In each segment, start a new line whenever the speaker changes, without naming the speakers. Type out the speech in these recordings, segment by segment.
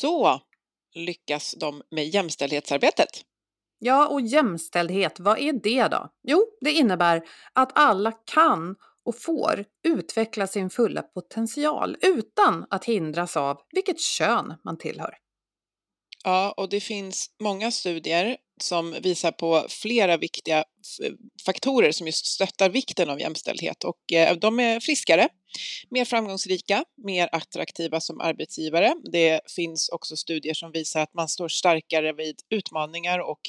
Så lyckas de med jämställdhetsarbetet.
Ja, och jämställdhet, vad är det då? Jo, det innebär att alla kan och får utveckla sin fulla potential utan att hindras av vilket kön man tillhör.
Ja, och det finns många studier som visar på flera viktiga eh, faktorer som just stöttar vikten av jämställdhet och eh, de är friskare, mer framgångsrika, mer attraktiva som arbetsgivare. Det finns också studier som visar att man står starkare vid utmaningar och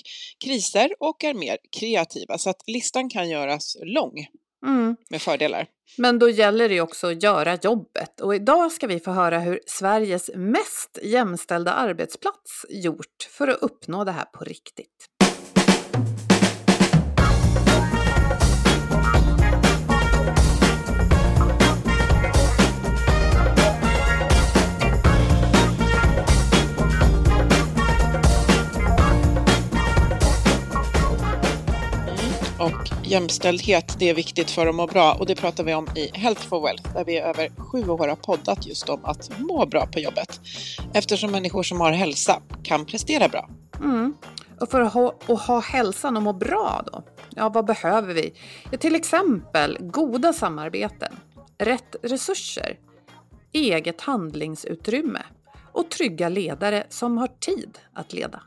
kriser och är mer kreativa. Så att listan kan göras lång
Mm.
med fördelar.
Men då gäller det också att göra jobbet och idag ska vi få höra hur Sveriges mest jämställda arbetsplats gjort för att uppnå det här på riktigt.
Och jämställdhet, det är viktigt för att må bra och det pratar vi om i Health for Wealth där vi i över sju år har poddat just om att må bra på jobbet. Eftersom människor som har hälsa kan prestera bra.
Mm. Och för att ha, att ha hälsan och må bra då? Ja, vad behöver vi? Ja, till exempel goda samarbeten, rätt resurser, eget handlingsutrymme och trygga ledare som har tid att leda.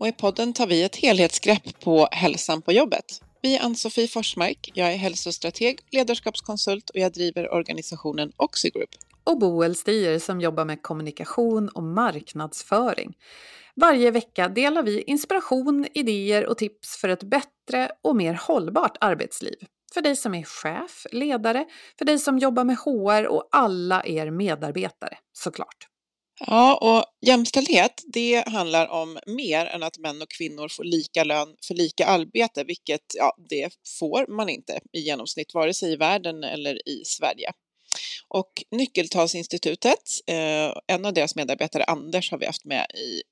Och i podden tar vi ett helhetsgrepp på hälsan på jobbet. Vi är Ann-Sofie Forsmark, jag är hälsostrateg, ledarskapskonsult och jag driver organisationen Oxigroup.
och Boel Stier som jobbar med kommunikation och marknadsföring. Varje vecka delar vi inspiration, idéer och tips för ett bättre och mer hållbart arbetsliv. För dig som är chef, ledare, för dig som jobbar med HR och alla er medarbetare såklart.
Ja, och jämställdhet, det handlar om mer än att män och kvinnor får lika lön för lika arbete, vilket ja, det får man inte i genomsnitt, vare sig i världen eller i Sverige. Och Nyckeltalsinstitutet, eh, en av deras medarbetare, Anders, har vi haft med i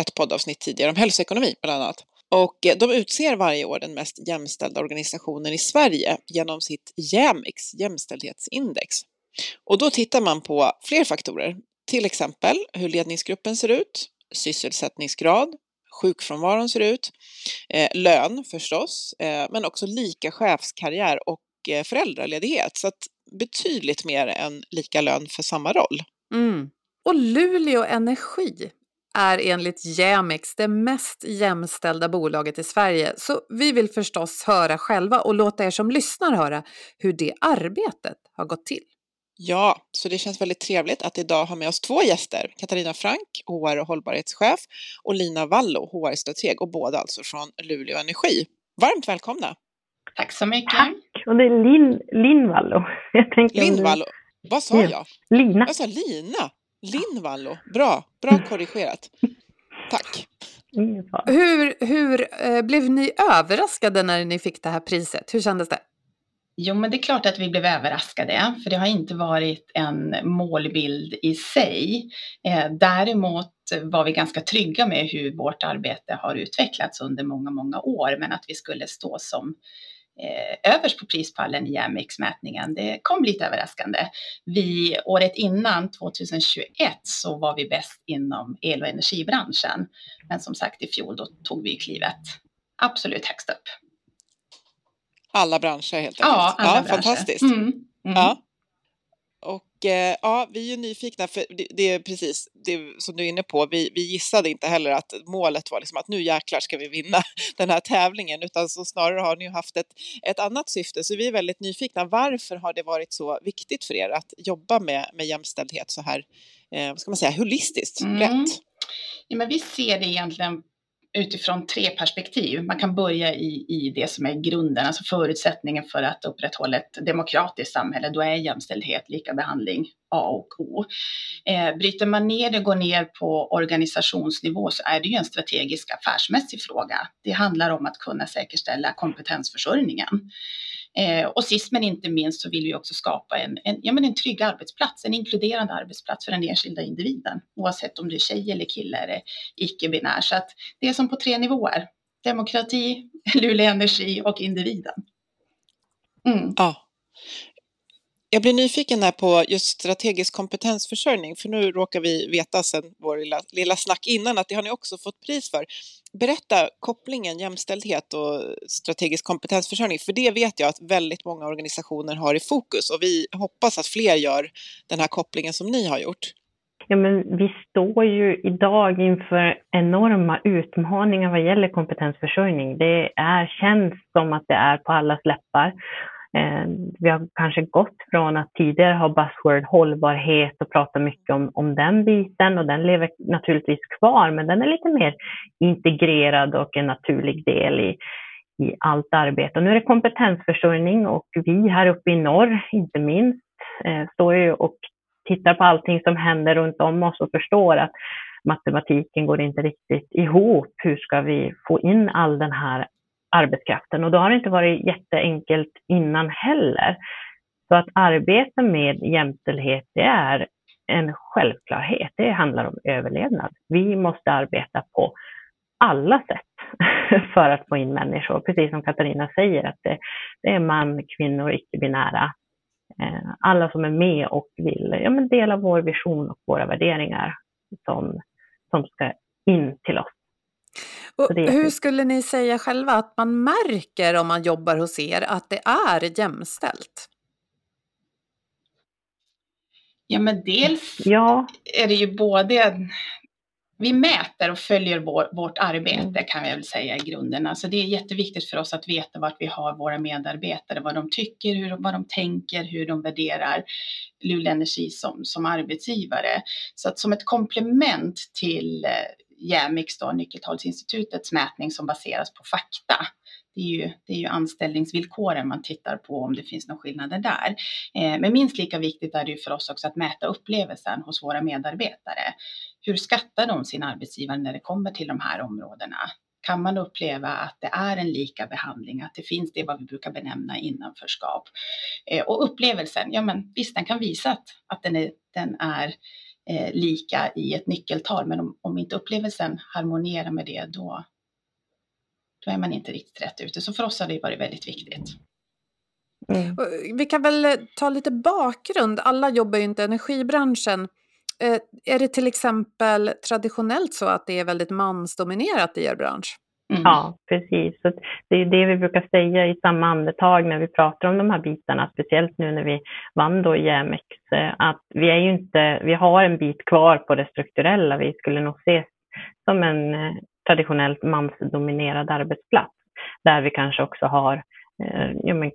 ett poddavsnitt tidigare om hälsoekonomi bland annat. Och eh, de utser varje år den mest jämställda organisationen i Sverige genom sitt JÄMIX, jämställdhetsindex. Och då tittar man på fler faktorer, till exempel hur ledningsgruppen ser ut, sysselsättningsgrad, sjukfrånvaron ser ut, eh, lön förstås, eh, men också lika chefskarriär och eh, föräldraledighet. Så att betydligt mer än lika lön för samma roll.
Mm. Och Luleå Energi är enligt Jämix det mest jämställda bolaget i Sverige. Så vi vill förstås höra själva och låta er som lyssnar höra hur det arbetet har gått till.
Ja, så det känns väldigt trevligt att idag ha med oss två gäster. Katarina Frank, HR och hållbarhetschef och Lina Wallo, HR-strateg och båda alltså från Luleå Energi. Varmt välkomna!
Tack så mycket.
Tack! Och det är Lin, Linvallo. Jag tänkte om du-
Linn Wallo, vad sa
Ja.
jag?
Lina.
Jag sa Lina. Linn Wallo, bra, bra korrigerat. Tack.
Hur, hur eh, blev ni överraskade när ni fick det här priset? Hur kändes det?
Jo, men det är klart att vi blev överraskade, för det har inte varit en målbild i sig. Eh, däremot var vi ganska trygga med hur vårt arbete har utvecklats under många, många år, men att vi skulle stå som eh, överst på prispallen i Jämviktsmätningen, det kom lite överraskande. Vi, året innan, 2021, så var vi bäst inom el och energibranschen. Men som sagt, i fjol då tog vi klivet absolut högst upp.
Alla branscher helt enkelt?
Ja, alla
ja,
branscher.
Fantastiskt.
Mm. Mm.
Ja. Och eh, ja, vi är ju nyfikna, för det, det är precis det som du är inne på. Vi, vi gissade inte heller att målet var liksom att nu jäklar ska vi vinna den här tävlingen, utan så snarare har ni haft ett, ett annat syfte. Så vi är väldigt nyfikna. Varför har det varit så viktigt för er att jobba med, med jämställdhet så här, eh, vad ska man säga, holistiskt,
Mm.
rätt?
Ja, men vi ser det egentligen utifrån tre perspektiv. Man kan börja i, i det som är grunden, alltså förutsättningen för att upprätthålla ett demokratiskt samhälle. Då är jämställdhet, lika behandling A och O. Eh, bryter man ner det, och går ner på organisationsnivå så är det ju en strategisk affärsmässig fråga. Det handlar om att kunna säkerställa kompetensförsörjningen. Eh, och sist men inte minst så vill vi också skapa en, en, ja, men en trygg arbetsplats, en inkluderande arbetsplats för den enskilda individen, oavsett om du är tjej eller kille eller icke-binär. Så att det är som på tre nivåer, demokrati, luleå energi och individen. Mm.
Ja. Jag blir nyfiken här på just strategisk kompetensförsörjning, för nu råkar vi veta sedan vår lilla, lilla snack innan att det har ni också fått pris för. Berätta kopplingen jämställdhet och strategisk kompetensförsörjning, för det vet jag att väldigt många organisationer har i fokus och vi hoppas att fler gör den här kopplingen som ni har gjort.
Ja, men vi står ju idag inför enorma utmaningar vad gäller kompetensförsörjning. Det är, känns som att det är på allas läppar. Eh, Vi har kanske gått från att tidigare ha buzzword hållbarhet och prata mycket om, om den biten och den lever naturligtvis kvar, men den är lite mer integrerad och en naturlig del i, i allt arbete. Och nu är det kompetensförsörjning och vi här uppe i norr, inte minst, eh, står ju och tittar på allting som händer runt om oss och förstår att matematiken går inte riktigt ihop. Hur ska vi få in all den här arbetskraften? Och då har det inte varit jätteenkelt innan heller. Så att arbeta med jämställdhet, det är en självklarhet. Det handlar om överlevnad. Vi måste arbeta på alla sätt för att få in människor. Precis som Katarina säger, att det, det är man, kvinnor, icke-binära. Eh, alla som är med och vill ja, men dela vår vision och våra värderingar som, som ska in till oss.
Och hur skulle ni säga själva att man märker om man jobbar hos er att det är jämställt?
Ja, men dels
Ja,
är det ju både vi mäter och följer vår, vårt arbete kan vi väl säga i grunden. Alltså det är jätteviktigt för oss att veta vart vi har våra medarbetare, vad de tycker, hur, vad de tänker, hur de värderar Luleå Energi som, som arbetsgivare. Så att som ett komplement till eh, Jämix, då, Nyckeltalsinstitutets mätning som baseras på fakta. Det är, ju, det är ju anställningsvillkoren man tittar på om det finns några skillnader där. Eh, men minst lika viktigt är det ju för oss också att mäta upplevelsen hos våra medarbetare. Hur skattar de sin arbetsgivare när det kommer till de här områdena? Kan man uppleva att det är en lika behandling, att det finns det vad vi brukar benämna innanförskap? Eh, och upplevelsen, ja men visst den kan visa att, att den är, den är eh, lika i ett nyckeltal, men om, om inte upplevelsen harmonierar med det, då, då är man inte riktigt rätt ute. Så för oss har det varit väldigt viktigt.
mm.
Och Vi kan väl eh, ta lite bakgrund. Alla jobbar ju inte i energibranschen. Eh, Är det till exempel traditionellt så att det är väldigt mansdominerat i er bransch?
Mm.
Ja, precis. Så det är det vi brukar säga i samma andetag när vi pratar om de här bitarna, speciellt nu när vi vann då i EMX, eh, att vi är ju inte, vi har en bit kvar på det strukturella. Vi skulle nog ses som en eh, traditionellt mansdominerad arbetsplats, där vi kanske också har eh, ja, men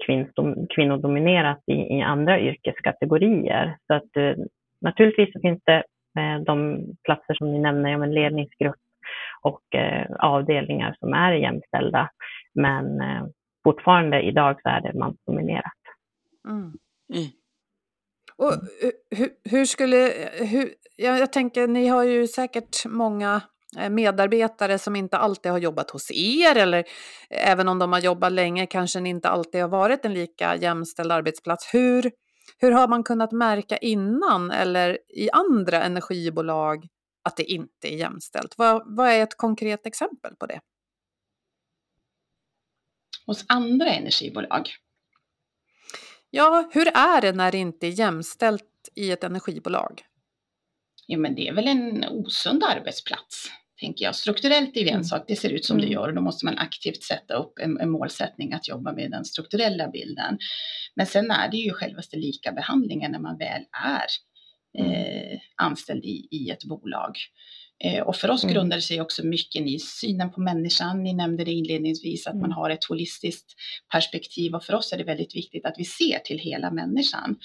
kvinnodominerat i, i andra yrkeskategorier. Så att naturligtvis finns det de platser som ni nämner, ja, men ledningsgrupp och eh, avdelningar som är jämställda. Men eh, fortfarande idag så är det mansdominerat.
Mm.
Mm.
Och hu- hur, hur skulle, hur, jag, jag tänker, ni har ju säkert många eh, medarbetare som inte alltid har jobbat hos er eller även om de har jobbat länge kanske inte alltid har varit en lika jämställd arbetsplats. Hur, hur har man kunnat märka innan eller i andra energibolag att det inte är jämställt? Vad, vad är ett konkret exempel på det?
Hos andra energibolag?
Ja, hur är det när det inte är jämställt i ett energibolag?
Ja, men det är väl en osund arbetsplats, tänker jag. Strukturellt är ju en mm. sak, det ser ut som mm. det gör och då måste man aktivt sätta upp en, en, målsättning att jobba med den strukturella bilden. Men sen är det ju självaste lika behandlingen när man väl är mm. Eh, anställd i, i ett bolag. Eh, och för oss mm. grundar det sig också mycket i synen på människan. Ni nämnde det inledningsvis att man mm. har ett holistiskt perspektiv och för oss är det väldigt viktigt att vi ser till hela människan.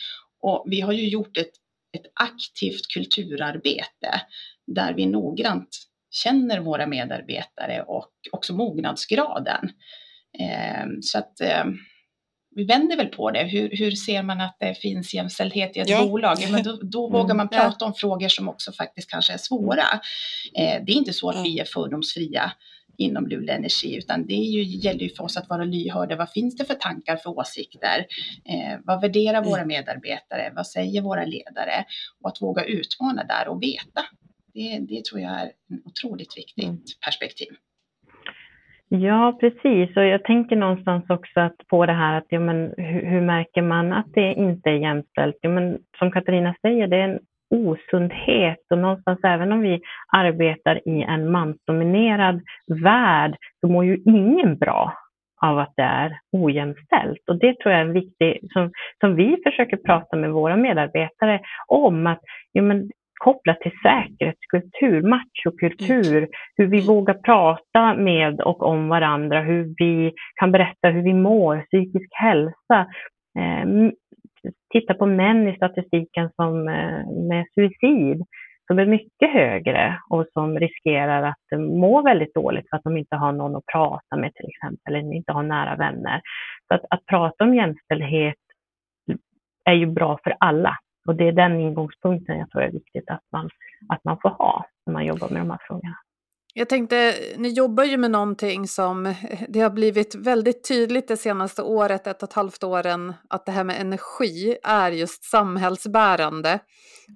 Och vi har ju gjort ett, ett aktivt kulturarbete där vi noggrant känner våra medarbetare och också mognadsgraden. Eh, så att eh, vi vänder väl på det. Hur, hur ser man att det finns jämställdhet i ett ja. bolag? Men då, då mm. vågar man prata om frågor som också faktiskt kanske är svåra. Eh, det är inte så att vi är fördomsfria inom Luleå Energi, utan det ju, gäller ju för oss att vara lyhörda. Vad finns det för tankar, för åsikter? Eh, vad värderar våra mm. medarbetare? Vad säger våra ledare? Och att våga utmana där och veta. Det, det tror jag är ett otroligt viktigt mm. perspektiv.
Ja, precis. Och jag tänker någonstans också att på det här att ja, men, hur, hur märker man att det inte är jämställt? Ja, men, som Katarina säger, det är en osundhet och någonstans även om vi arbetar i en mansdominerad värld så mår ju ingen bra av att det är ojämställt. Och det tror jag är viktigt, som, som vi försöker prata med våra medarbetare om, att ja, men kopplat till säkerhetskultur, machokultur, mm. hur vi vågar prata med och om varandra, hur vi kan berätta hur vi mår, psykisk hälsa. Eh, titta på män i statistiken som eh, med suicid som är mycket högre och som riskerar att må väldigt dåligt för att de inte har någon att prata med till exempel, eller inte har nära vänner. Så att, att prata om jämställdhet är ju bra för alla. Och det är den ingångspunkten jag tror är viktigt att man, att man får ha när man jobbar med de här frågorna.
Jag tänkte, ni jobbar ju med någonting som det har blivit väldigt tydligt det senaste året, ett och ett halvt åren, att det här med energi är just samhällsbärande.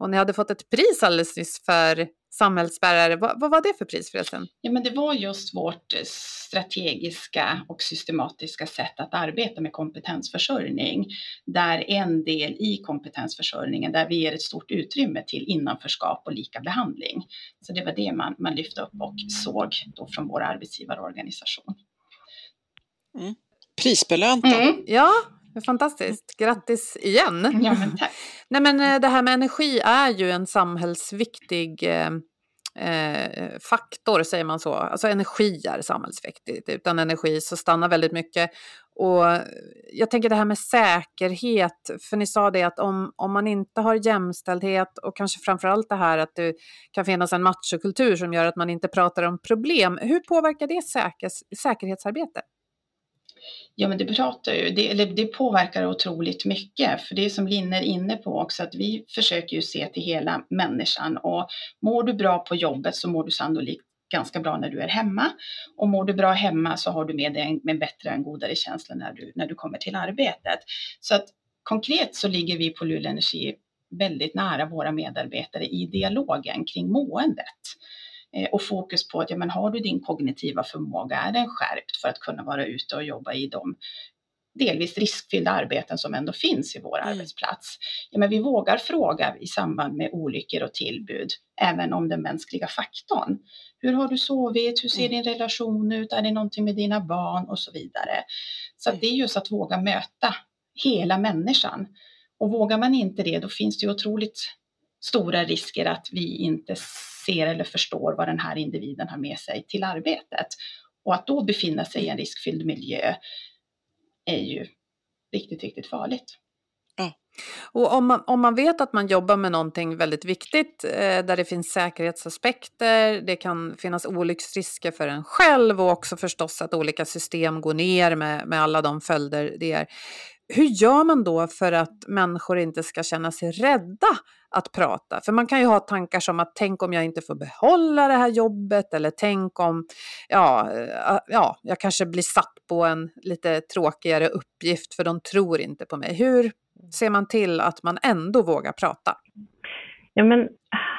Och ni hade fått ett pris alldeles nyss för samhällsbärare. Vad, vad, var det för pris förresten?
Ja, men det var just vårt eh, strategiska och systematiska sätt att arbeta med kompetensförsörjning. Där en del i kompetensförsörjningen, där vi ger ett stort utrymme till innanförskap och lika behandling. Så det var det man, man lyfte upp och såg då från vår arbetsgivarorganisation.
Mm. Prisbelönt. Mm.
Ja, Fantastiskt, grattis igen.
Ja, men tack.
Nej, men eh, det här med energi är ju en samhällsviktig eh, eh, faktor, säger man så. Alltså energi är samhällsviktigt. Utan energi så stannar väldigt mycket. Och jag tänker det här med säkerhet, för ni sa det att om, om man inte har jämställdhet och kanske framförallt det här att det kan finnas en machokultur som gör att man inte pratar om problem. Hur påverkar det säker, säkerhetsarbete?
Ja, men det pratar ju, det, eller det påverkar otroligt mycket, för det är som Linn är inne på också, att vi försöker ju se till hela människan och mår du bra på jobbet så mår du sannolikt ganska bra när du är hemma. Och mår du bra hemma så har du med dig en, med bättre, en godare känsla när du, när du kommer till arbetet. Så att konkret så ligger vi på Luleå Energi väldigt nära våra medarbetare i dialogen kring måendet. Eh, och fokus på att ja, men har du din kognitiva förmåga, är den skärpt för att kunna vara ute och jobba i de delvis riskfyllda arbeten som ändå finns i vår mm. arbetsplats. Ja, men vi vågar fråga i samband med olyckor och tillbud, även om den mänskliga faktorn. Hur har du sovit? Hur ser mm. din relation ut? Är det någonting med dina barn? Och så vidare. Så det är just att våga möta hela människan. Och vågar man inte det, då finns det otroligt stora risker att vi inte ser eller förstår vad den här individen har med sig till arbetet. Och att då befinna sig i en riskfylld miljö är ju riktigt, riktigt farligt.
Och om man, om man vet att man jobbar med någonting väldigt viktigt eh, där det finns säkerhetsaspekter, det kan finnas olycksrisker för en själv och också förstås att olika system går ner med, med alla de följder det är hur gör man då för att människor inte ska känna sig rädda att prata? För man kan ju ha tankar som att tänk om jag inte får behålla det här jobbet eller tänk om ja, eh, ja, jag kanske blir satt på en lite tråkigare uppgift för de tror inte på mig. Hur ser man till att man ändå vågar prata?
Ja, men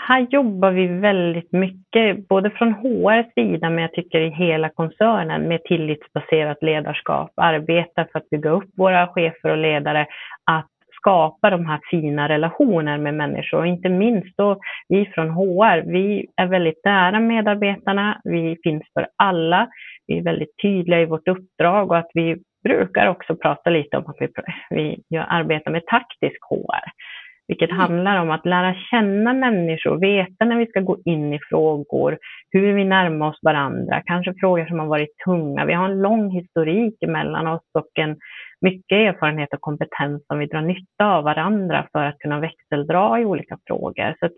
här jobbar vi väldigt mycket, både från HR sida, men jag tycker i hela koncernen, med tillitsbaserat ledarskap. Arbeta för att bygga upp våra chefer och ledare, att skapa de här fina relationer med människor. Och inte minst då vi från HR, vi är väldigt nära medarbetarna, vi finns för alla, vi är väldigt tydliga i vårt uppdrag och att vi brukar också prata lite om att vi, vi arbetar med taktisk HR vilket mm. handlar om att lära känna människor, veta när vi ska gå in i frågor, hur vi närmar oss varandra, kanske frågor som har varit tunga. Vi har en lång historik mellan oss och en mycket erfarenhet och kompetens som vi drar nytta av varandra för att kunna växeldra i olika frågor. Så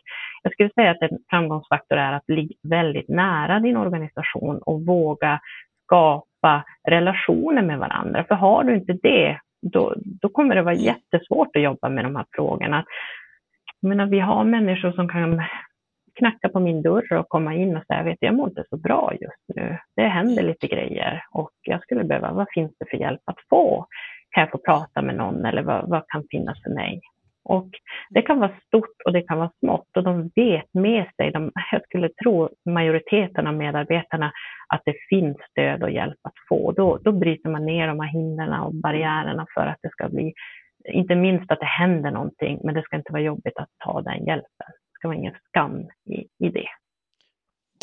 jag skulle säga att en framgångsfaktor är att ligga väldigt nära din organisation och våga skapa relationer med varandra. För har du inte det, då, då kommer det vara mm. jättesvårt att jobba med de här frågorna. Jag menar, vi har människor som kan knacka på min dörr och komma in och säga, vet jag mår inte så bra just nu. Det händer lite grejer och jag skulle behöva, vad finns det för hjälp att få? Kan jag få prata med någon eller vad, vad kan finnas för mig? Och det kan vara stort och det kan vara smått och de vet med sig, de, jag skulle tro majoriteten av medarbetarna, att det finns stöd och hjälp att få. Då, då bryter man ner de här hindren och barriärerna för att det ska bli, inte minst att det händer någonting, men det ska inte vara jobbigt att ta den hjälpen. Det ska vara ingen skam i, i det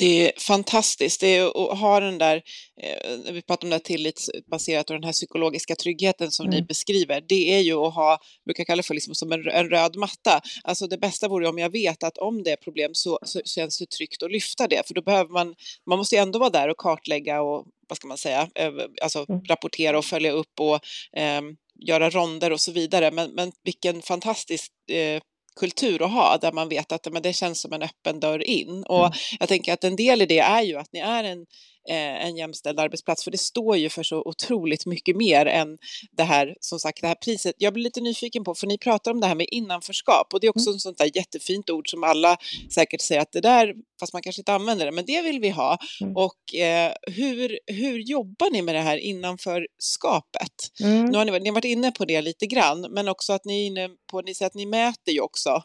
det är fantastiskt. Det är att ha den där, eh, vi pratar om det här tillitsbaserat och den här psykologiska tryggheten som mm. ni beskriver, det är ju att ha, brukar kalla det för liksom som en, en, röd matta. Alltså det bästa vore om jag vet att om det är problem så, så känns det tryggt att lyfta det, för då behöver man, man måste ju ändå vara där och kartlägga och vad ska man säga, alltså mm. rapportera och följa upp och eh, göra ronder och så vidare. Men, men vilken fantastisk eh, kultur att ha där man vet att men det känns som en öppen dörr in. Och mm. jag tänker att en del i det är ju att ni är en eh, en jämställd arbetsplats, för det står ju för så otroligt mycket mer än det här, som sagt, det här priset. Jag blir lite nyfiken på, för ni pratar om det här med innanförskap och det är också mm. ett sånt där jättefint ord som alla säkert säger att det där, fast man kanske inte använder det, men det vill vi ha. Mm. Och eh, hur, hur jobbar ni med det här innanförskapet? Mm. Nu har ni, ni har varit inne på det lite grann, men också att ni är inne på, ni säger att ni mäter ju också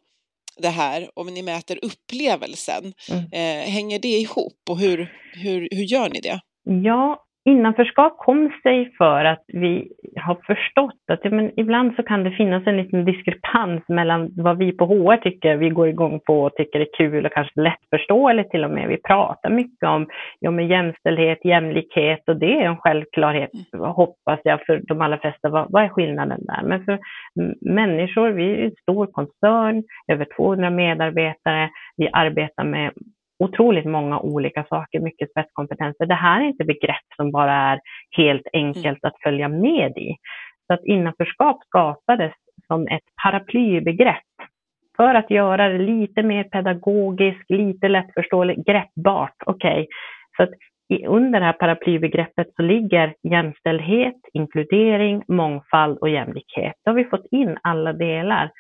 det här, om ni mäter upplevelsen, mm. eh, hänger det ihop och hur, hur, hur gör ni det?
Ja, innanförskap kom sig för att vi har förstått att ja, men ibland så kan det finnas en liten diskrepans mellan vad vi på HR tycker vi går igång på och tycker är kul och kanske lättförståeligt till och med. Vi pratar mycket om ja, men jämställdhet, jämlikhet och det är en självklarhet, hoppas jag, för de allra flesta. Vad, vad är skillnaden där? Men för människor, vi är en stor koncern, över 200 medarbetare, vi arbetar med otroligt många olika saker, mycket spetskompetenser. Det här är inte begrepp som bara är helt enkelt att följa med i. Så att innanförskap skapades som ett paraplybegrepp för att göra det lite mer pedagogiskt, lite lättförståeligt, greppbart. Okej, okay. så att under det här paraplybegreppet så ligger jämställdhet, inkludering, mångfald och jämlikhet. Då har vi fått in alla delar.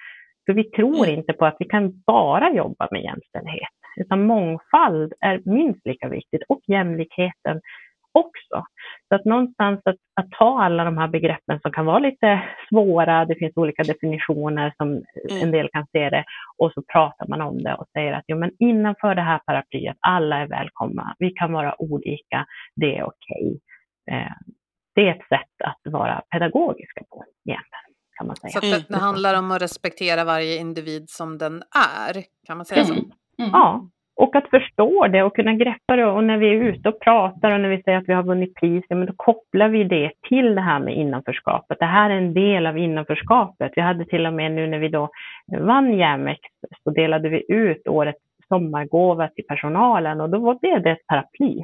För vi tror mm. inte på att vi kan bara jobba med jämställdhet utan mångfald är minst lika viktigt och jämlikheten också. Så att någonstans att, att ta alla de här begreppen som kan vara lite svåra, det finns olika definitioner som mm. en del kan se det, och så pratar man om det och säger att jo, men innanför det här paraplyet, alla är välkomna, vi kan vara olika, det är okej. Okay. Eh, det är ett sätt att vara pedagogiska på egentligen. Kan man säga.
Så det, det handlar om att respektera varje individ som den är, kan man säga så? Mm.
Mm. Ja, och att förstå det och kunna greppa det. Och när vi är ute och pratar och när vi säger att vi har vunnit pris, ja, men då kopplar vi det till det här med innanförskapet. Det här är en del av innanförskapet. Vi hade till och med nu när vi då vann Jämex så delade vi ut årets sommargåva till personalen och då var det, det ett paraply.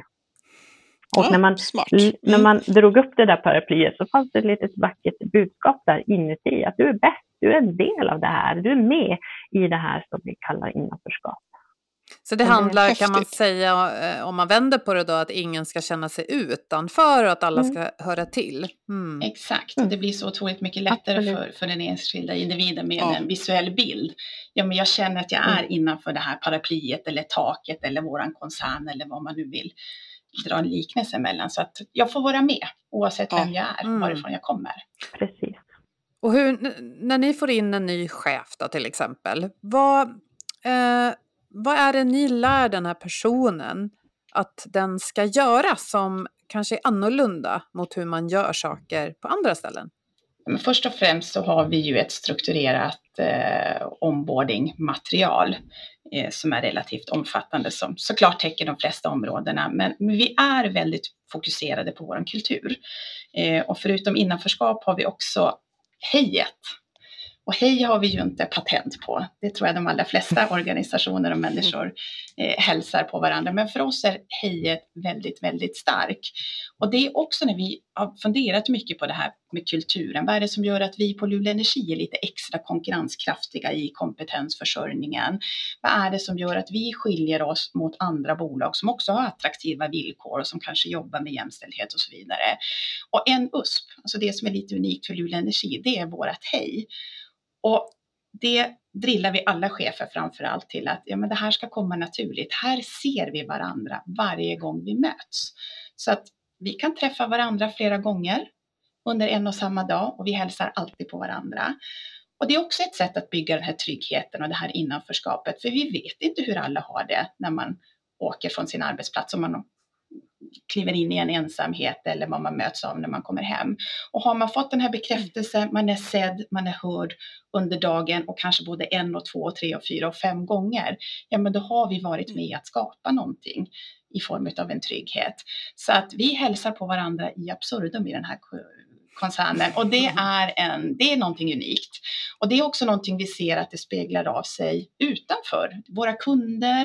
Och ja, när, man, mm. när man drog upp det där paraplyet så fanns det ett litet vackert budskap där inuti, att du är bäst, du är en del av det här, du är med i det här som vi kallar innanförskap.
Så det handlar, kan man säga, eh, om man vänder på det då, att ingen ska känna sig utanför och att alla mm. ska höra till?
Mm. Exakt, mm. det blir så otroligt mycket lättare för, för den enskilda individen med ja. en visuell bild. Ja, men jag känner att jag är mm. innanför det här paraplyet eller taket eller våran koncern eller vad man nu vill dra en liknelse mellan. Så att jag får vara med oavsett ja. vem jag är, mm. varifrån jag kommer.
Precis.
Och hur, när ni får in en ny chef då till exempel, vad, eh, vad är det ni lär den här personen att den ska göra som kanske är annorlunda mot hur man gör saker på andra ställen?
Men först och främst så har vi ju ett strukturerat eh, onboarding-material eh, som är relativt omfattande som såklart täcker de flesta områdena. Men, men vi är väldigt fokuserade på vår kultur. Eh, och förutom innanförskap har vi också hejet och hej har vi ju inte patent på. Det tror jag de allra flesta organisationer och människor eh, hälsar på varandra. Men för oss är hejet väldigt, väldigt stark. Och det är också när vi har funderat mycket på det här med kulturen. Vad är det som gör att vi på Luleå Energi är lite extra konkurrenskraftiga i kompetensförsörjningen? Vad är det som gör att vi skiljer oss mot andra bolag som också har attraktiva villkor och som kanske jobbar med jämställdhet och så vidare? Och en USP, alltså det som är lite unikt för Luleå Energi, det är vårt hej. Och det drillar vi alla chefer framför allt till att ja, men det här ska komma naturligt. Här ser vi varandra varje gång vi möts. Så att vi kan träffa varandra flera gånger under en och samma dag och vi hälsar alltid på varandra. Och det är också ett sätt att bygga den här tryggheten och det här innanförskapet, för vi vet inte hur alla har det när man åker från sin arbetsplats, om man kliver in i en ensamhet eller vad man möts av när man kommer hem. Och har man fått den här bekräftelsen, man är sedd, man är hörd under dagen och kanske både en och två och tre och fyra och fem gånger, ja men då har vi varit med att skapa någonting i form av en trygghet. Så att vi hälsar på varandra i absurdum i den här koncernen och det är, en, det är någonting unikt. Och det är också någonting vi ser att det speglar av sig utanför. Våra kunder,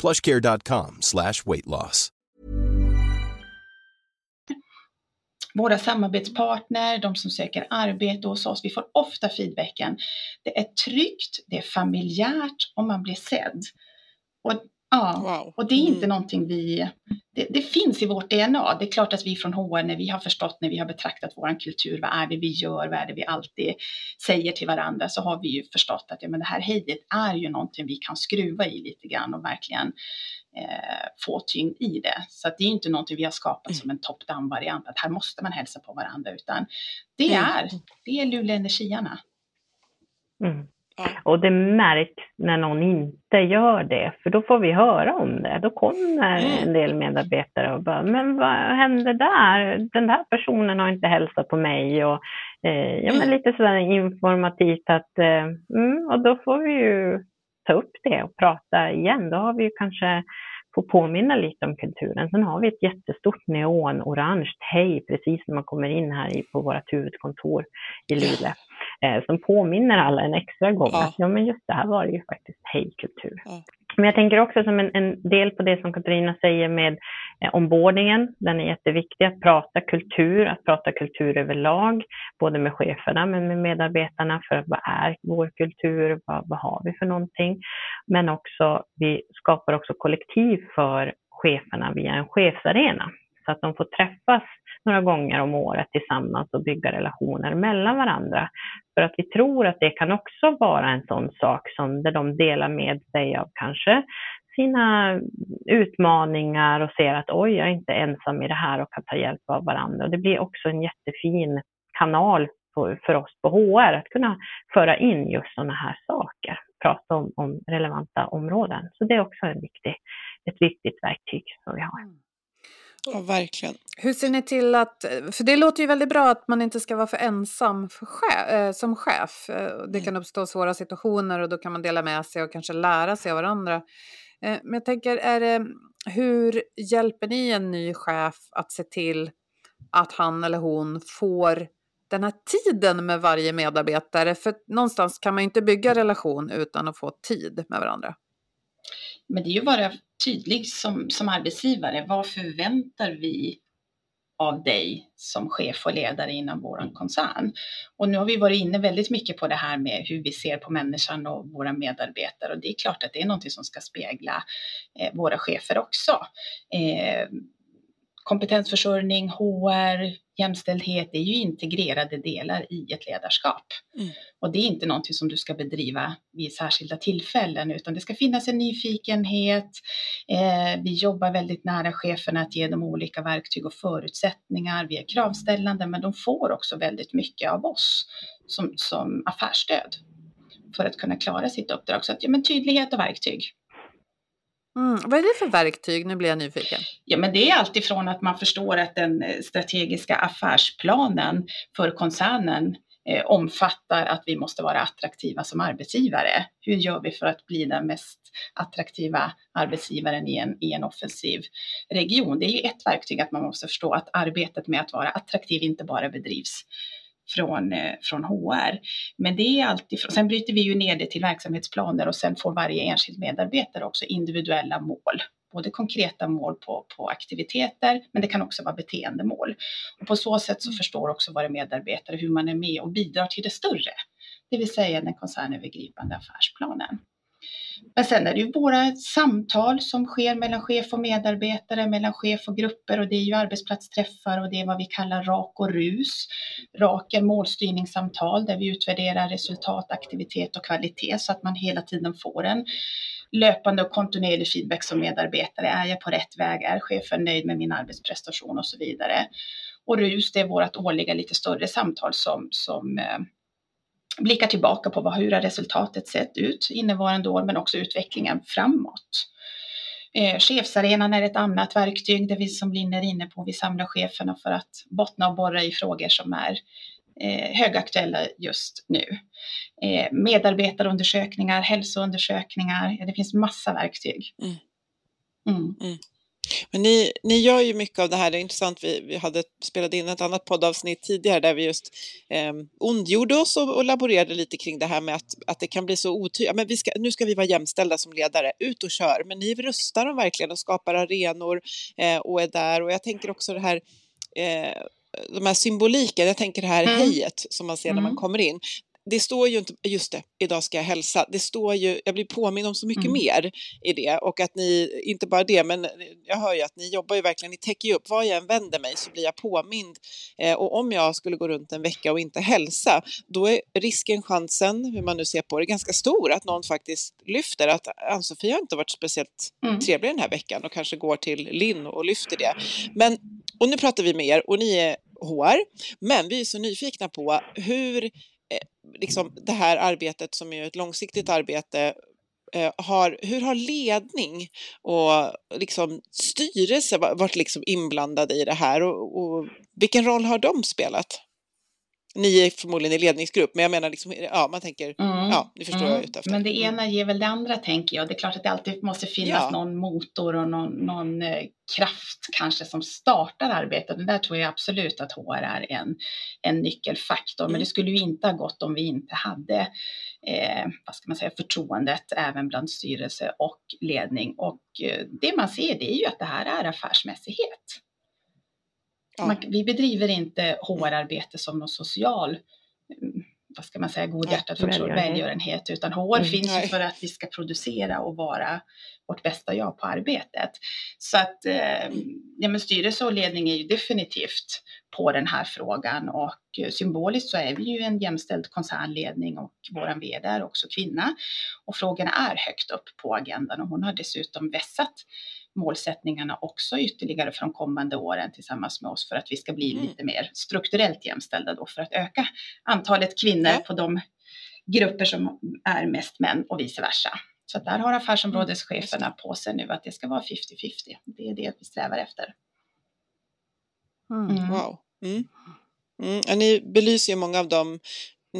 plushcare.com slash weight loss.
Våra samarbetspartner, de som söker arbete hos oss, vi får ofta feedbacken. Det är tryggt, det är familjärt och man blir sedd. Och Ja, wow. och det är inte mm. någonting vi... Det, det, finns i vårt DNA. Det är klart att vi från HR, när vi har förstått, när vi har betraktat vår kultur, vad är det vi gör, vad är det vi alltid säger till varandra, så har vi ju förstått att ja, men det här hejet är ju någonting vi kan skruva i lite grann och verkligen eh, få tyngd i det. Så att det är inte någonting vi har skapat mm. som en top-down variant, att här måste man hälsa på varandra, utan det mm. är, det är Luleå Energiarna.
Mm. Och det märks när någon inte gör det, för då får vi höra om det. Då kommer mm. en del medarbetare och bara, men vad hände där? Den där personen har inte hälsat på mig. Och, eh, ja, men mm. lite sådär informativt att, eh, mm, och då får vi ju ta upp det och prata igen. Då har vi ju kanske få påminna lite om kulturen. Sen har vi ett jättestort neonorange hej precis när man kommer in här på vårt huvudkontor i Luleå. Eh, som påminner alla en extra gång ja. att ja, men just det här var ju faktiskt hejkultur. Ja. Men jag tänker också som en, en, del på det som Katarina säger med eh, ombordningen. Den är jätteviktig att prata kultur, att prata kultur överlag, både med cheferna men med medarbetarna för vad är vår kultur, vad, vad har vi för någonting? Men också, vi skapar också kollektiv för cheferna via en chefsarena så att de får träffas några gånger om året tillsammans och bygga relationer mellan varandra. För att vi tror att det kan också vara en sån sak som där de delar med sig av kanske sina utmaningar och ser att oj, jag är inte ensam i det här och kan ta hjälp av varandra. Och det blir också en jättefin kanal för oss på HR att kunna föra in just sådana här saker, prata om, om relevanta områden. Så det är också en viktig, ett viktigt verktyg som vi har. Mm.
Ja, verkligen.
Hur ser ni till att, för det låter ju väldigt bra att man inte ska vara för ensam för chef, eh, som chef. Eh, det kan mm. uppstå svåra situationer och då kan man dela med sig och kanske lära sig av varandra. Eh, men jag tänker, är det, hur hjälper ni en ny chef att se till att han eller hon får den här tiden med varje medarbetare? För någonstans kan man ju inte bygga relation utan att få tid med varandra.
Men det är ju bara tydlig som, som arbetsgivare. Vad förväntar vi av dig som chef och ledare inom vår koncern. Och nu har vi varit inne väldigt mycket på det här med hur vi ser på människan och våra medarbetare och det är klart att det är någonting som ska spegla eh, våra chefer också. Eh, kompetensförsörjning, HR, jämställdhet är ju integrerade delar i ett ledarskap. Mm. Och det är inte någonting som du ska bedriva vid särskilda tillfällen, utan det ska finnas en nyfikenhet. Eh, vi jobbar väldigt nära cheferna att ge dem olika verktyg och förutsättningar. Vi är kravställande, men de får också väldigt mycket av oss som, som affärsstöd för att kunna klara sitt uppdrag. Så att, ja, men tydlighet och verktyg.
Mm. Vad är det för verktyg? Nu blir jag nyfiken.
Ja, men det är alltifrån att man förstår att den eh, strategiska affärsplanen för koncernen eh, omfattar att vi måste vara attraktiva som arbetsgivare. Hur gör vi för att bli den mest attraktiva arbetsgivaren i en, i en offensiv region? Det är ju ett verktyg att man måste förstå att arbetet med att vara attraktiv inte bara bedrivs från, eh, från HR. Men det är alltid, sen bryter vi ju ner det till verksamhetsplaner och sen får varje enskild medarbetare också individuella mål. Både konkreta mål på, på aktiviteter, men det kan också vara beteendemål. Och på så sätt så mm. förstår också våra medarbetare hur man är med och bidrar till det större, det vill säga den koncernövergripande affärsplanen. Men sen är det ju våra samtal som sker mellan chef och medarbetare, mellan chef och grupper och det är ju arbetsplatsträffar och det är vad vi kallar rak och rus. Rak är målstyrningssamtal där vi utvärderar resultat, aktivitet och kvalitet så att man hela tiden får en löpande och kontinuerlig feedback som medarbetare. Är jag på rätt väg? Är chefen nöjd med min arbetsprestation och så vidare? Och RUS, det är vårt årliga lite större samtal som, som eh, blickar tillbaka på vad, hur har resultatet sett ut innevarande år, men också utvecklingen framåt. Eh, chefsarenan är ett annat verktyg där vi som Linn är inne på, vi samlar cheferna för att bottna och borra i frågor som är eh, högaktuella just nu. Eh, medarbetarundersökningar, hälsoundersökningar, ja, det finns massa verktyg. Mm.
Mm. Mm. Men ni, ni gör ju mycket av det här, det är intressant, vi, vi hade spelat in ett annat poddavsnitt tidigare där vi just eh, ondgjorde oss och, och laborerade lite kring det här med att, att det kan bli så otydligt, vi ska, nu ska vi vara jämställda som ledare, ut och kör, men ni rustar dem verkligen och skapar arenor eh, och är där. Och jag tänker också det här eh, de här symboliken, jag tänker det här mm. hejet som man ser när man mm. kommer in, det står ju inte, just det, idag ska jag hälsa, det står ju, jag blir påminn om så mycket mm. mer i det och att ni, inte bara det, men jag hör ju att ni jobbar ju verkligen, ni täcker ju upp, var jag än vänder mig så blir jag påmind eh, och om jag skulle gå runt en vecka och inte hälsa, då är risken, chansen, hur man nu ser på det, ganska stor att någon faktiskt lyfter att Ann-Sofie har inte varit speciellt mm. trevlig den här veckan och kanske går till Linn och lyfter det. Men, och nu pratar vi med er och ni är HR, men vi är så nyfikna på hur Eh, liksom det här arbetet som är ett långsiktigt arbete eh, har, hur har ledning och liksom styrelse varit liksom inblandade i det här och, och vilken roll har de spelat? Ni är förmodligen i ledningsgrupp, men jag menar, liksom, ja, man tänker, mm. ja, ni förstår mm. jag är ute efter.
Men det mm. ena ger väl det andra, tänker jag. Det är klart att det alltid måste finnas ja. någon motor och någon, någon eh, kraft kanske som startar arbetet. Och där tror jag absolut att HR är en, en nyckelfaktor. Mm. Men det skulle ju inte ha gått om vi inte hade eh, vad ska man säga, förtroendet även bland styrelse och ledning. Och eh, det man ser det är ju att det här är affärsmässighet. Ja. Man, vi bedriver inte HR-arbete som någon social mm, vad ska man säga, godhjärtad ja, välgörenhet. välgörenhet, utan HR mm, finns ju för att vi ska producera och vara vårt bästa jag på arbetet. Så att eh, ja, men styrelse och ledning är ju definitivt på den här frågan och eh, symboliskt så är vi ju en jämställd koncernledning och våran vd är också kvinna och frågorna är högt upp på agendan och hon har dessutom vässat målsättningarna också ytterligare för de kommande åren tillsammans med oss för att vi ska bli mm. lite mer strukturellt jämställda då för att öka antalet kvinnor ja. på de grupper som är mest män och vice versa. Så där har affärsområdescheferna på sig nu att det ska vara 50-50. Det är det vi strävar efter.
Mm. Wow. Mm. Mm. Ni belyser ju många av de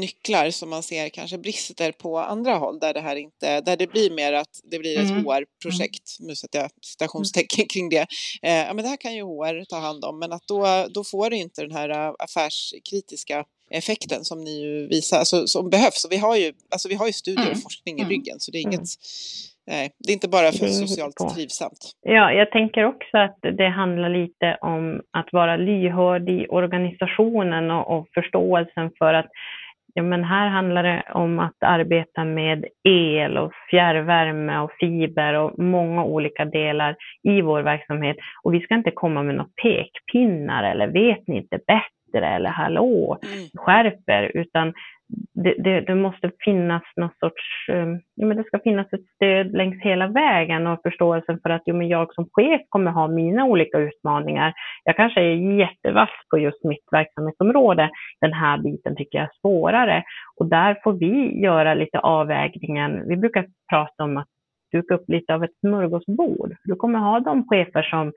nycklar som man ser kanske brister på andra håll där det här inte, där det blir mer att det blir ett mm. HR-projekt, nu sätter jag citationstecken kring det. Eh, ja, men det här kan ju HR ta hand om, men att då, då får det inte den här äh, affärskritiska effekten som ni ju visar, alltså, som behövs. Och vi har ju, alltså, vi har ju studier och mm. forskning i mm. ryggen, så det är inget mm. Nej, det är inte bara för socialt trivsamt.
Ja, jag tänker också att det handlar lite om att vara lyhörd i organisationen och, och förståelsen för att ja, men här handlar det om att arbeta med el och fjärrvärme och fiber och många olika delar i vår verksamhet. Och vi ska inte komma med några pekpinnar eller vet ni inte bättre eller hallå, mm. skärper, utan det, det, det, måste finnas någon sorts, eh, ja, men det ska finnas ett stöd längs hela vägen och förståelsen för att jo, men jag som chef kommer ha mina olika utmaningar. Jag kanske är jättevass på just mitt verksamhetsområde. Den här biten tycker jag är svårare och där får vi göra lite avvägningen. Vi brukar prata om att duka upp lite av ett smörgåsbord. Du kommer ha de chefer som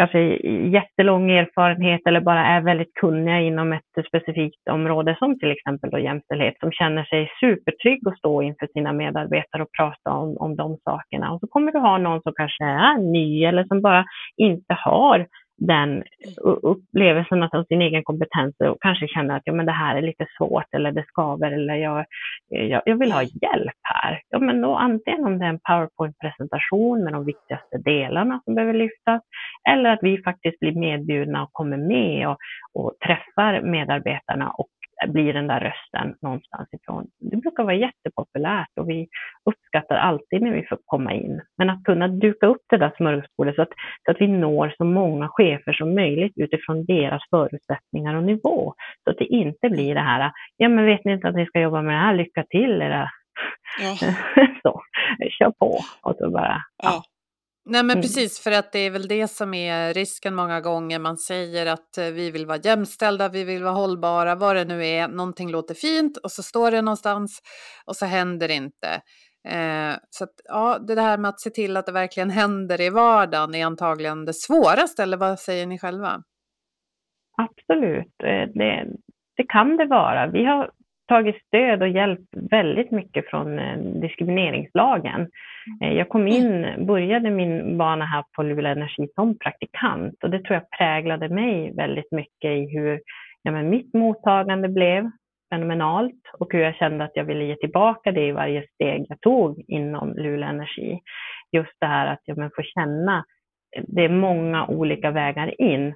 Alltså, kanske jättelång erfarenhet eller bara är väldigt kunniga inom ett specifikt område som till exempel då jämställdhet som känner sig supertrygg att stå inför sina medarbetare och prata om, om de sakerna. Och så kommer du ha någon som kanske är ny eller som bara inte har den upplevelsen av sin egen kompetens och kanske känner att ja, men det här är lite svårt eller det skaver eller jag, jag, jag vill ha hjälp här. Ja, men då antingen om det är en powerpoint-presentation med de viktigaste delarna som behöver lyftas eller att vi faktiskt blir medbjudna och kommer med och, och träffar medarbetarna och blir den där rösten någonstans ifrån. Det brukar vara jättepopulärt och vi uppskattar alltid när vi får komma in. Men att kunna duka upp det där smörgåsbordet så att, så att vi når så många chefer som möjligt utifrån deras förutsättningar och nivå. Så att det inte blir det här, ja men vet ni inte att ni ska jobba med det här, lycka till era Ja. så, kör på och så bara. Ja. ja.
Nej men mm. precis, för att det är väl det som är risken många gånger. Man säger att eh, vi vill vara jämställda, vi vill vara hållbara, vad det nu är. Någonting låter fint och så står det någonstans och så händer det inte. Eh, så att, ja, det här med att se till att det verkligen händer i vardagen är antagligen det svåraste, eller vad säger ni själva?
Absolut, eh, det, det kan det vara. Vi har tagit stöd och hjälp väldigt mycket från eh, diskrimineringslagen. Eh, jag kom in, började min bana här på Luleå Energi som praktikant och det tror jag präglade mig väldigt mycket i hur ja, men mitt mottagande blev fenomenalt och hur jag kände att jag ville ge tillbaka det i varje steg jag tog inom Luleå Energi. Just det här att ja, men få känna, eh, det är många olika vägar in,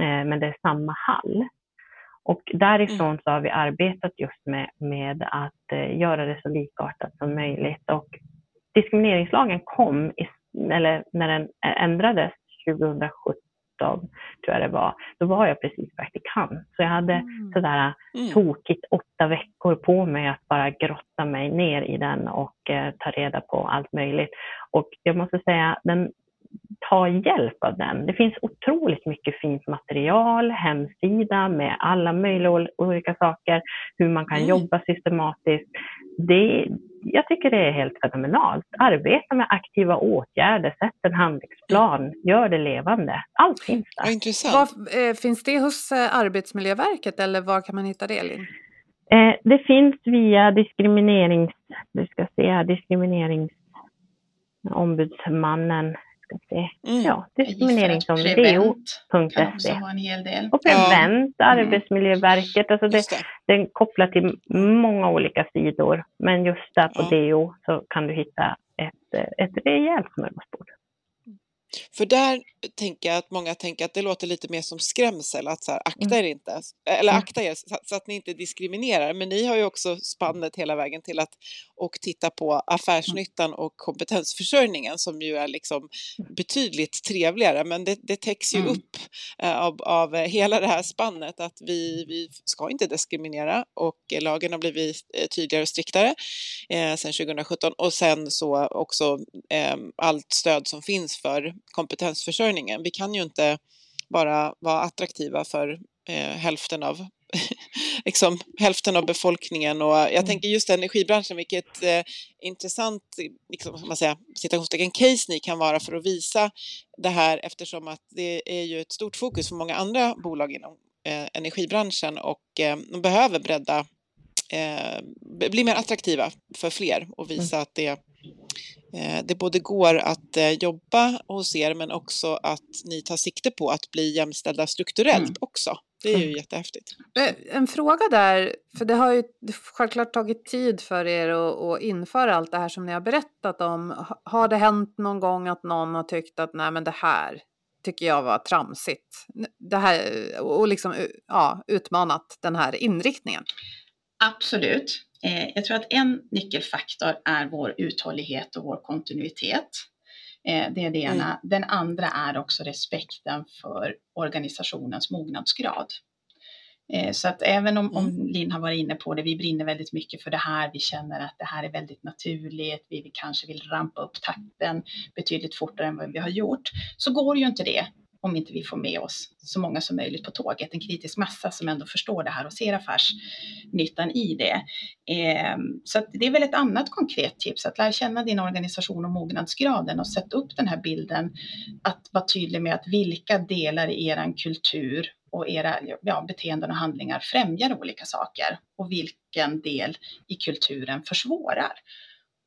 men det är samma hall. Och därifrån mm. så har vi arbetat just med, med att eh, göra det så likartat som möjligt. Och diskrimineringslagen kom, i, eller när den ändrades 2017, tror jag det var, då var jag precis praktikant. Så jag hade mm. sådär mm. tokigt åtta veckor på mig att bara grotta mig ner i den och eh, ta reda på allt möjligt. Och jag måste säga, den ta hjälp av den. Det finns otroligt mycket fint material, hemsida med alla möjliga olika saker, hur man kan mm. jobba systematiskt. Det, jag tycker det är helt fenomenalt. Arbeta med aktiva åtgärder, sätt en handlingsplan, gör det levande. Allt finns där.
intressant. Var, eh, finns det hos eh, Arbetsmiljöverket eller var kan man hitta det, Linn?
Eh, det finns via diskriminerings... Vi ska se, diskriminerings ska se. Mm. Ja, diskrimineringsombudet.se. Och Prevent, ja. Mm. Arbetsmiljöverket. Alltså det, det. är kopplat till många olika sidor. Men just där på ja. DO så kan du hitta ett, ett rejält smörgåsbord.
För där tänker jag att många tänker att det låter lite mer som skrämsel, att så här, akta
Mm.
er inte, eller
Mm.
akta er så, så att ni inte diskriminerar. Men ni har ju också spannet hela vägen till att och titta på affärsnyttan och kompetensförsörjningen som ju är liksom betydligt trevligare. Men det, det täcks ju
Mm.
upp eh, av, av hela det här spannet att vi, vi ska inte diskriminera och eh, lagen har blivit eh, tydligare och striktare eh, sedan 2017 och sen så också allt stöd som finns för kompetensförsörjningen. Vi kan ju inte bara vara attraktiva för eh, hälften av liksom, hälften av befolkningen och jag
Mm.
tänker just energibranschen, vilket eh, intressant liksom, man säga, citationstecken case ni kan vara för att visa det här eftersom att det är ju ett stort fokus för många andra bolag inom eh, energibranschen och eh, de behöver bredda eh, bli mer attraktiva för fler och visa att det, det både går att eh, jobba hos er men också att ni tar sikte på att bli jämställda strukturellt
Mm.
också. Det är ju jättehäftigt.
Eh, En fråga där, för det har ju självklart tagit tid för er att, att införa allt det här som ni har berättat om. Ha- Har det hänt någon gång att någon har tyckt att nej men det här tycker jag var tramsigt? Det här, och liksom ja, utmanat den här inriktningen?
Absolut. Eh, jag tror att en nyckelfaktor är vår uthållighet och vår kontinuitet. Eh, det är det ena. Den andra är också respekten för organisationens mognadsgrad. Eh, så att även om, om Linn har varit inne på det, vi brinner väldigt mycket för det här, vi känner att det här är väldigt naturligt, vi vill, kanske vill rampa upp takten betydligt fortare än vad vi har gjort, så går ju inte det om inte vi får med oss så många som möjligt på tåget, en kritisk massa som ändå förstår det här och ser affärsnyttan i det. Eh, så det är väl ett annat konkret tips, att lära känna din organisation och mognadsgraden och sätta upp den här bilden, att vara tydlig med att vilka delar i er kultur och era ja, beteenden och handlingar främjar olika saker och vilken del i kulturen försvårar.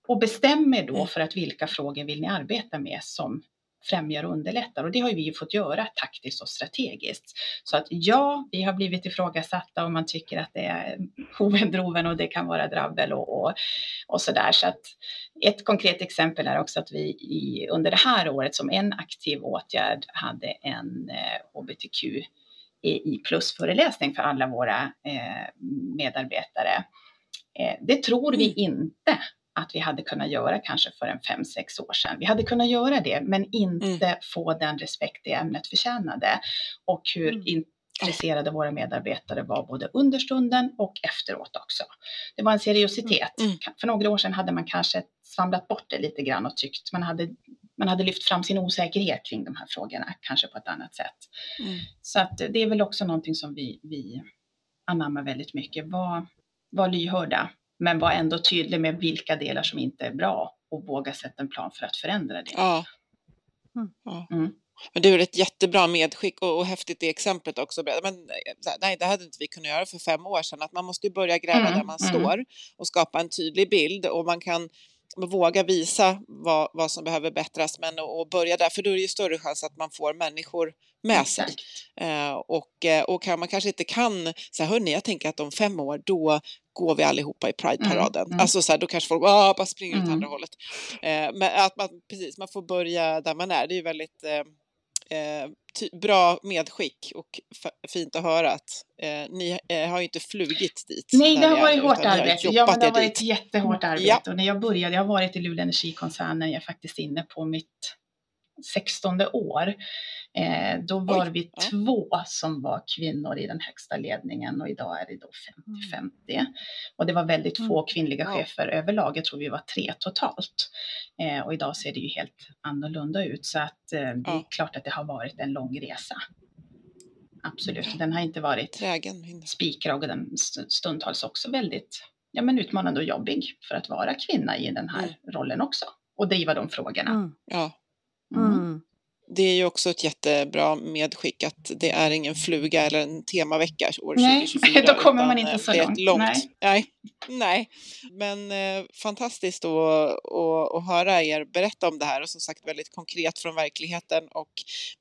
Och bestäm er då för att vilka frågor vill ni arbeta med som främjar och underlättar. Och det har vi fått göra taktiskt och strategiskt. Så att ja, vi har blivit ifrågasatta och man tycker att det är hoven och det kan vara drabbel och, och, och sådär. Så att ett konkret exempel är också att vi i, under det här året som en aktiv åtgärd hade en eh, hbtq i plusföreläsning för alla våra eh, medarbetare. Eh, det tror vi inte att vi hade kunnat göra kanske för en fem, sex år sedan. Vi hade kunnat göra det, men inte
Mm.
få den respekt det ämnet förtjänade. Och hur
Mm.
intresserade våra medarbetare var både under stunden och efteråt också. Det var en seriositet.
Mm.
För några år sedan hade man kanske svamlat bort det lite grann och tyckt man hade, man hade lyft fram sin osäkerhet kring de här frågorna, kanske på ett annat sätt.
Mm.
Så att det är väl också någonting som vi, vi anammar väldigt mycket. Var, var lyhörda, men var ändå tydlig med vilka delar som inte är bra och våga sätta en plan för att förändra det.
Ja.
Mm.
Mm.
Men det är ett jättebra medskick och, och häftigt det exemplet också. Men nej, det hade inte vi kunnat göra för fem år sedan. Att man måste ju börja gräva
Mm,
där man
mm.
står och skapa en tydlig bild och man kan våga visa vad, vad som behöver bättras men och, och börja där för då är det ju större chans att man får människor med sig. Eh, och, eh, och kan, man kanske inte kan, här, hörni, jag tänker att om fem år då går vi allihopa i Pride-paraden.
Mm, mm.
Alltså så här, då kanske folk ah, bara springer åt
Mm.
andra hållet. Eh, men att man, precis, man får börja där man är, det är ju väldigt eh, eh, bra medskick och fint att höra att eh, ni eh, har ju inte flugit dit.
Nej, det har
är
varit
nu,
hårt arbete. Ja, men det har varit
dit.
jättehårt arbete.
Ja.
Och när jag började, jag har varit i Luleå Energikoncernen, jag är faktiskt inne på mitt 16 år. Eh, då var
Oj,
vi
ja.
två som var kvinnor i den högsta ledningen och idag är det då 50-50. Och det var väldigt få kvinnliga
Wow.
chefer överlag, jag tror vi var tre totalt. Eh, och idag ser det ju helt annorlunda ut så att eh, det är
Ja.
klart att det har varit en lång resa. Absolut, den har inte varit spikrak och den st- stundtals också väldigt ja, men utmanande och jobbig för att vara kvinna i den här
Mm.
rollen också. Och driva de frågorna.
Mm.
Ja.
Mm.
Mm.
Det är ju också ett jättebra medskick att det är ingen fluga eller en temavecka år
Nej,
2024.
då kommer man inte
eh,
så
ett
långt.
långt.
Nej.
Nej. Nej. Men eh, fantastiskt att, att, att höra er berätta om det här och som sagt väldigt konkret från verkligheten och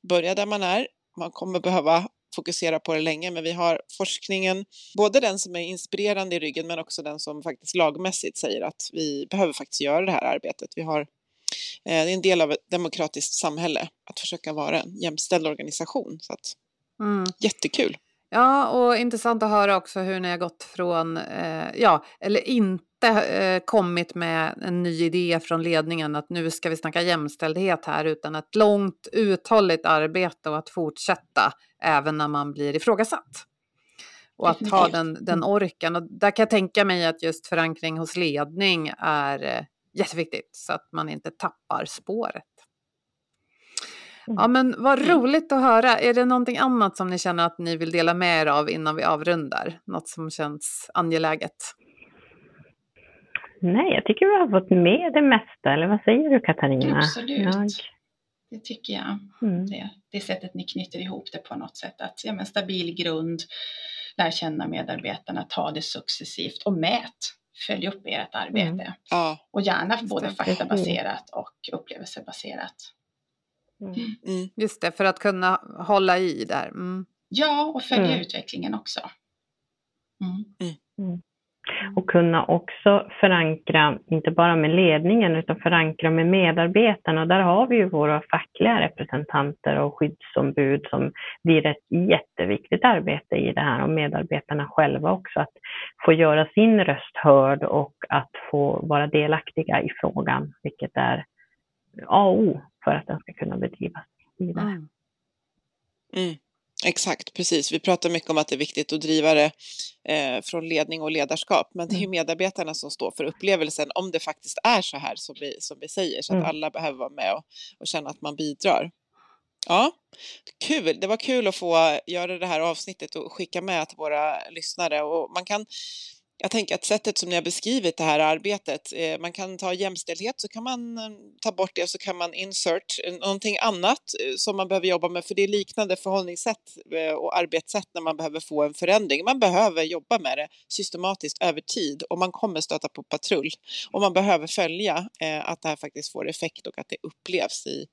börja där man är. Man kommer behöva fokusera på det länge men vi har forskningen, både den som är inspirerande i ryggen men också den som faktiskt lagmässigt säger att vi behöver faktiskt göra det här arbetet. Vi har det är en del av ett demokratiskt samhälle att försöka vara en jämställd organisation. Så att,
Mm.
jättekul.
Ja, och intressant att höra också hur ni har gått från, eh, ja, eller inte eh, kommit med en ny idé från ledningen att nu ska vi snacka jämställdhet här, utan ett långt uthålligt arbete och att fortsätta även när man blir ifrågasatt. Och att ha den, den orken. Och där kan jag tänka mig att just förankring hos ledning är eh, jätteviktigt så att man inte tappar spåret. Ja, men vad roligt att höra. Är det någonting annat som ni känner att ni vill dela med er av innan vi avrundar? Något som känns angeläget?
Nej, jag tycker vi har fått med det mesta. Eller vad säger du Katarina?
Absolut.
Jag,
Det tycker jag.
mm.
Det, det sättet ni knyter ihop det på något sätt. Att, ja, men stabil grund, lär känna medarbetarna, ta det successivt och mät. Följ upp ert arbete.
Mm.
Ja,
Och gärna både faktabaserat och upplevelsebaserat.
Mm.
mm,
Just det, för att kunna hålla i där. Mm.
Ja, och följa
Mm.
utvecklingen också. Mm.
Och kunna också förankra, inte bara med ledningen, utan förankra med medarbetarna. Och där har vi ju våra fackliga representanter och skyddsombud som blir ett jätteviktigt arbete i det här och medarbetarna själva också att få göra sin röst hörd och att få vara delaktiga i frågan, vilket är A och O för att den ska kunna bedrivas vidare.
Mm.
mm. Exakt, precis. Vi pratar mycket om att det är viktigt att driva det eh, från ledning och ledarskap, men det är ju medarbetarna som står för upplevelsen om det faktiskt är så här som vi, som vi säger, så att
Mm.
alla behöver vara med och, och känna att man bidrar. Ja, kul. Det var kul att få göra det här avsnittet och skicka med till våra lyssnare. Och man kan, jag tänker att sättet som ni har beskrivit det här arbetet, eh, man kan ta jämställdhet så kan man eh, ta bort det och så kan man insert eh, någonting annat som man behöver jobba med, för det är liknande förhållningssätt och arbetssätt när man behöver få en förändring. Man behöver jobba med det systematiskt över tid och man kommer stöta på patrull och man behöver följa att det här faktiskt får effekt och att det upplevs i,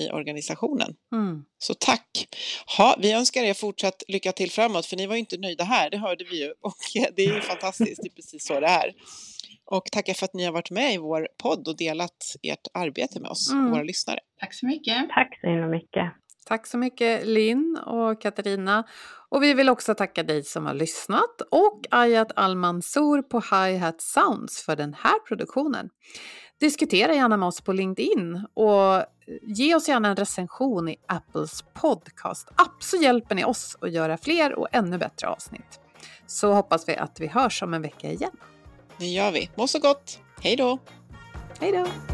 i organisationen.
Mm.
Så tack! Ha, vi önskar er fortsatt lycka till framåt, för ni var ju inte nöjda här, det hörde vi ju. Och det är ju fantastiskt, det är precis så det är. Och tackar för att ni har varit med i vår podd och delat ert arbete med oss,
Mm.
våra lyssnare.
Tack så mycket.
Tack så himla mycket.
Tack så mycket Linn och Katarina. Och vi vill också tacka dig som har lyssnat och Ayat Al-Mansour på Hi Hat Sounds för den här produktionen. Diskutera gärna med oss på LinkedIn och ge oss gärna en recension i Apples podcast-app så hjälper ni oss att göra fler och ännu bättre avsnitt. Så hoppas vi att vi hörs om en vecka igen.
Det gör vi. Må så gott! Hej då!
Hej då!